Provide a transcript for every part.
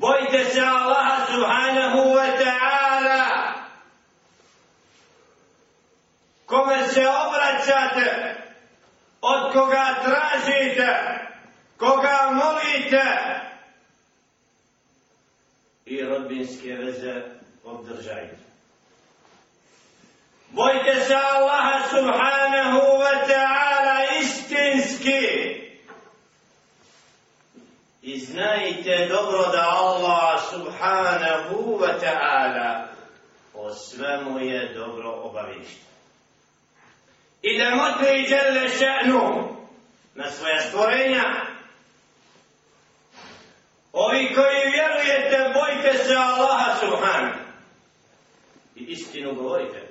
bojte se Allaha subhanahu wa ta'ala. Kome se obraćate od koga tražite koga molite. I rodbinske veze obdržajte. Bojte se Allaha subhanahu wa ta'ala istinski znajte dobro da Allah subhanahu wa ta'ala o svemu je dobro obavišten. I da motri žele še'nu na svoja stvorenja. Ovi koji vjerujete, bojte se Allaha subhanahu. I istinu govorite.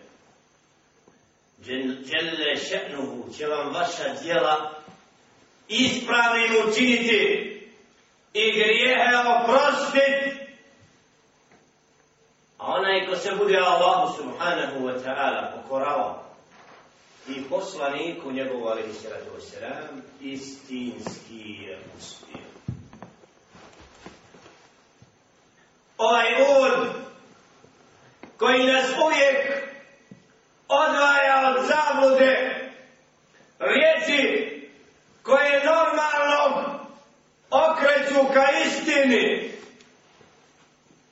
Žele še'nuhu će vam vaša djela ispravnim učiniti i grijehe oprostit. A onaj ko se bude Allahu subhanahu wa ta'ala pokorao i poslaniku njegovu alaihi sallatu wa istinski je uspio. Ovaj uvod koji nas uvijek odvaja od zablude riječi koje normalno okreću ka istini,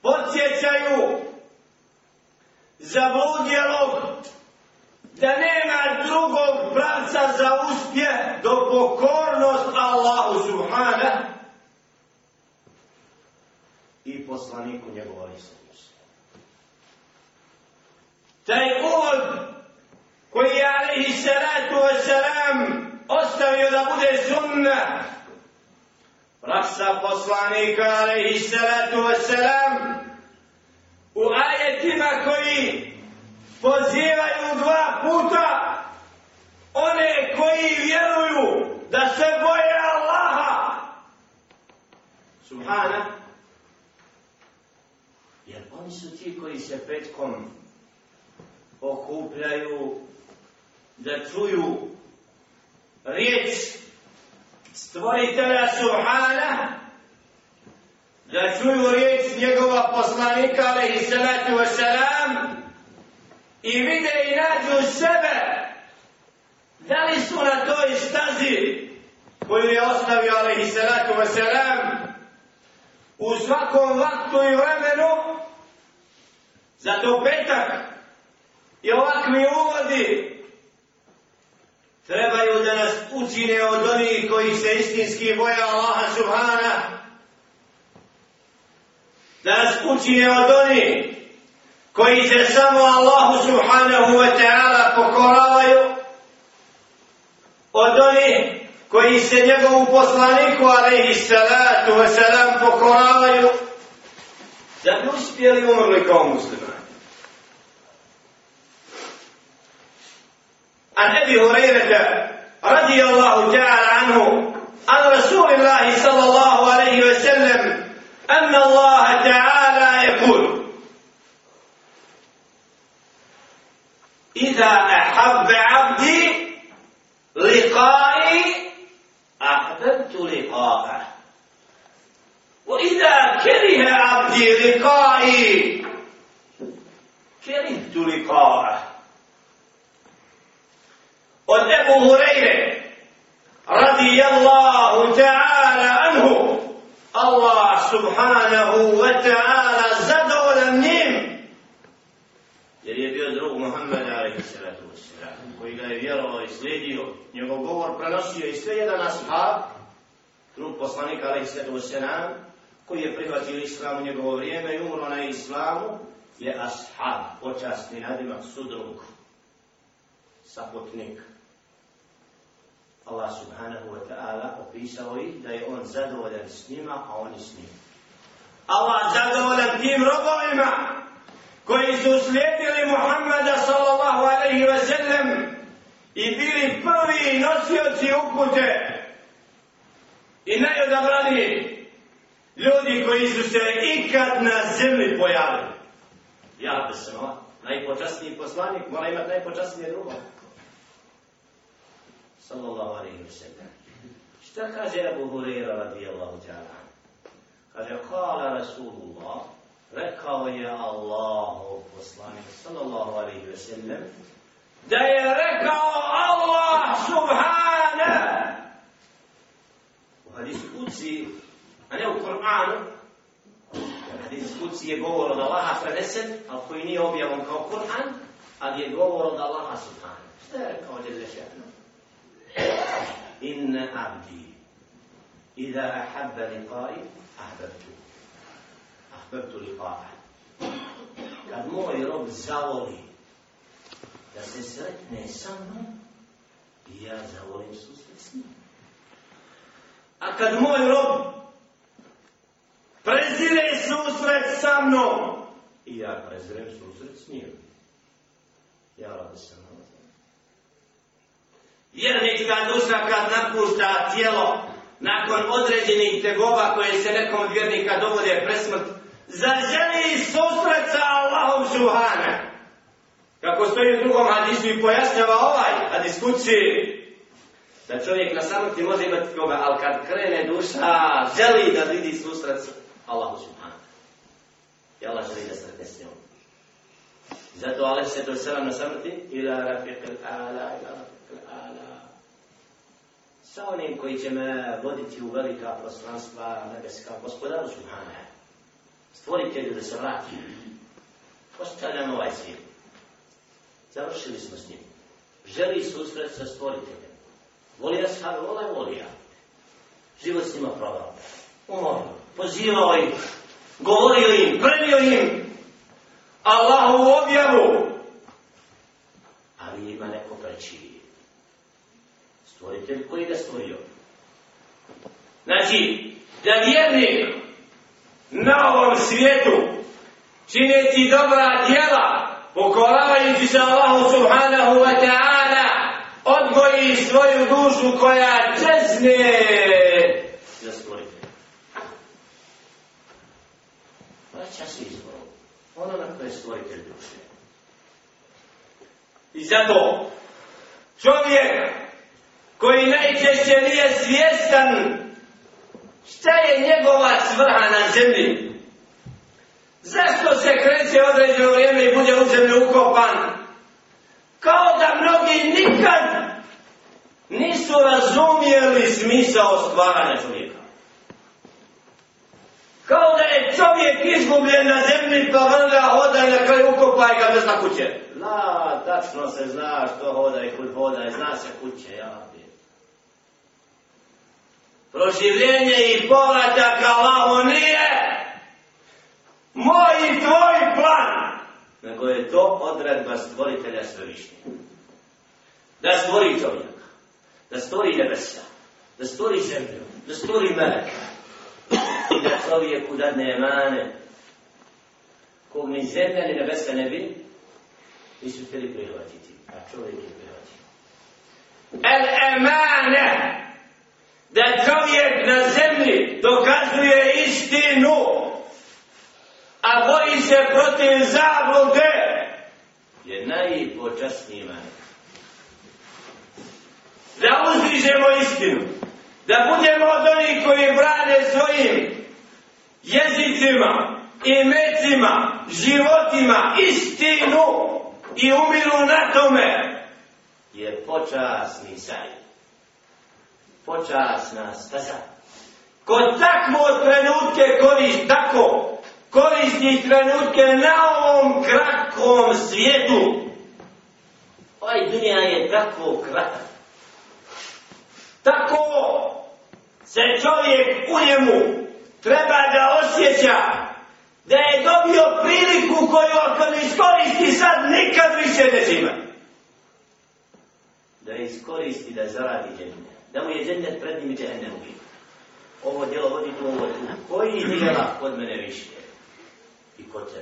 podsjećaju zabludjelog da nema drugog pravca za uspje do pokornost Allahu Subhana i poslaniku njegova Isus. Taj uvod koji je alaihi salatu wasalam ostavio da bude sunna praksa poslanika alaihi salatu wasalam u ajetima koji pozivaju dva puta one koji vjeruju da se boje Allaha. Subhana. Jer oni su ti koji se petkom okupljaju da čuju riječ stvoritelja Subhana, da čuju riječ njegova poslanika, alaihi salatu wasalam, i vide i nađu sebe, da li su na toj stazi koju je ostavio, alaihi salatu wasalam, u svakom vaktu i vremenu, zato petak i ovakvi uvodi, trebaju da nas učine od onih koji se istinski boje Allaha subhana, da nas učine od onih koji se samo Allahu subhanahu wa ta'ala pokoravaju, od onih koji se njegovu poslaniku alaihi salatu wa salam pokoravaju, da bi uspjeli umrli kao muslimani. عن أبي هريرة رضي الله تعالى عنه عن رسول الله صلى الله عليه وسلم أن الله تعالى يقول إذا أحب عبدي لقائي أحببت لقاءه وإذا كره عبدي لقائي كرهت لقاءه. Subhanahu wa ta'ala zadovoljan njim jer je bio drug Muhammed alaihi salatu wassalam koji ga je vjerovao i slijedio njegov govor prenosio i sve jedan ashab drug poslanika alaihi salatu wassalam koji je prihvatio islam u njegovo vrijeme i umro na islamu je ashab počasni nadimak sudrug saputnik. Allah subhanahu wa ta'ala opisao ih da je on zadovoljan s njima, a oni s njim. Allah zadovoljan tim robovima koji su slijedili Muhammada sallallahu alaihi wa sallam i bili prvi nosioci upute i najodabrani ljudi koji su se ikad na zemlji pojavili. Ja sam najpočasniji poslanik, mora imati najpočasnije drugo sallallahu alaihi wa sallam. Šta kaže Abu Hurira radijallahu ta'ala? Kaže, kala Rasulullah, rekao je Allahu poslanik sallallahu alaihi ve sellem, da je rekao Allah subhana. U hadisu kuci, a ne u Kur'anu, hadis kuci je govor od Allaha prenesen, ali koji nije objavon kao Kur'an, ali je govor od Allaha subhana. Šta je rekao Đelešanu? Inna abdi, Iza ahabba liqai, أحببته أحببت لقاءه Kad moj rob zavoli da se sretne sa mnom, ja zavolim susret s njim. A kad moj rob prezire susret sa mnom, ja prezirem susret s njim. Ja rob se mnom. Jer nekada duša kad napušta tijelo, nakon određenih tegoba koje se nekom od vjernika dovode presmrt, zaželi susret sa Allahom Subhana? Kako stoji u drugom hadisu i pojašnjava ovaj hadis kući, da čovjek na samrti može imati koga, ali kad krene duša, želi da vidi susret sa Allahom Subhane. I Allah želi da sretne s njom. Zato Allah se to selam na samrti, ila rafiq al-ala, ila rafiq al-ala, sa onim koji će me voditi u velika prostranstva nebeska, gospodaru Subhane, stvoritelju da se vrati. Postavljamo ovaj svijet. Završili smo s njim. Želi susret sa stvoriteljem. Voli ja vola je volija. Život s njima provao. Umorno. Pozivao ih. Govorio im. Premio im. Allahu objavu. Ali ima neko preći stvoritelj koji ga stvorio. Znači, da vjernik na ovom svijetu činiti dobra djela, pokoravajući se Allahu subhanahu wa ta'ala, odgoji svoju dušu koja čezne za stvoritelj. Vraća se izboru. Ono na koje je stvoritelj duše. I zato čovjek koji najčešće nije svjestan šta je njegova svrha na zemlji. Zašto se kreće određeno vrijeme i bude u zemlju ukopan? Kao da mnogi nikad nisu razumijeli smisao stvaranja čovjeka. Kao da je čovjek izgubljen na zemlji pa vrga hoda i na kraju ukopaj ga bez na kuće. La, tačno se zna što hoda i kud hoda i zna se kuće, ja proživljenje i povratak Allahu nije moj i tvoj plan, nego je to odredba stvoritelja svevišnje. Da stvori čovjeka, da stvori nebesa, da stvori zemlju, da stvori meleka i da čovjeku dadne emane kog ni zemlja ni nebesa ne bi nisu htjeli prihvatiti, a čovjek je prihvatio. El emane da čovjek na zemlji dokazuje istinu, a boji se protiv zablude, je najpočasniji man. Da uzdižemo istinu, da budemo od onih koji brane svojim jezicima, imecima, životima, istinu i umiru na tome, je počasni sajt počasna sad, Ko takvo trenutke koristi, tako koristi trenutke na ovom kratkom svijetu. Ovaj dunija je tako kratak. Tako se čovjek u njemu treba da osjeća da je dobio priliku koju ako ne iskoristi sad nikad više neće imati. Da iskoristi da zaradi džennet da mu je džennet pred njim i džennet u Ovo djelo vodi tu ovo tu. Koji djela kod mene više? I kod tebe?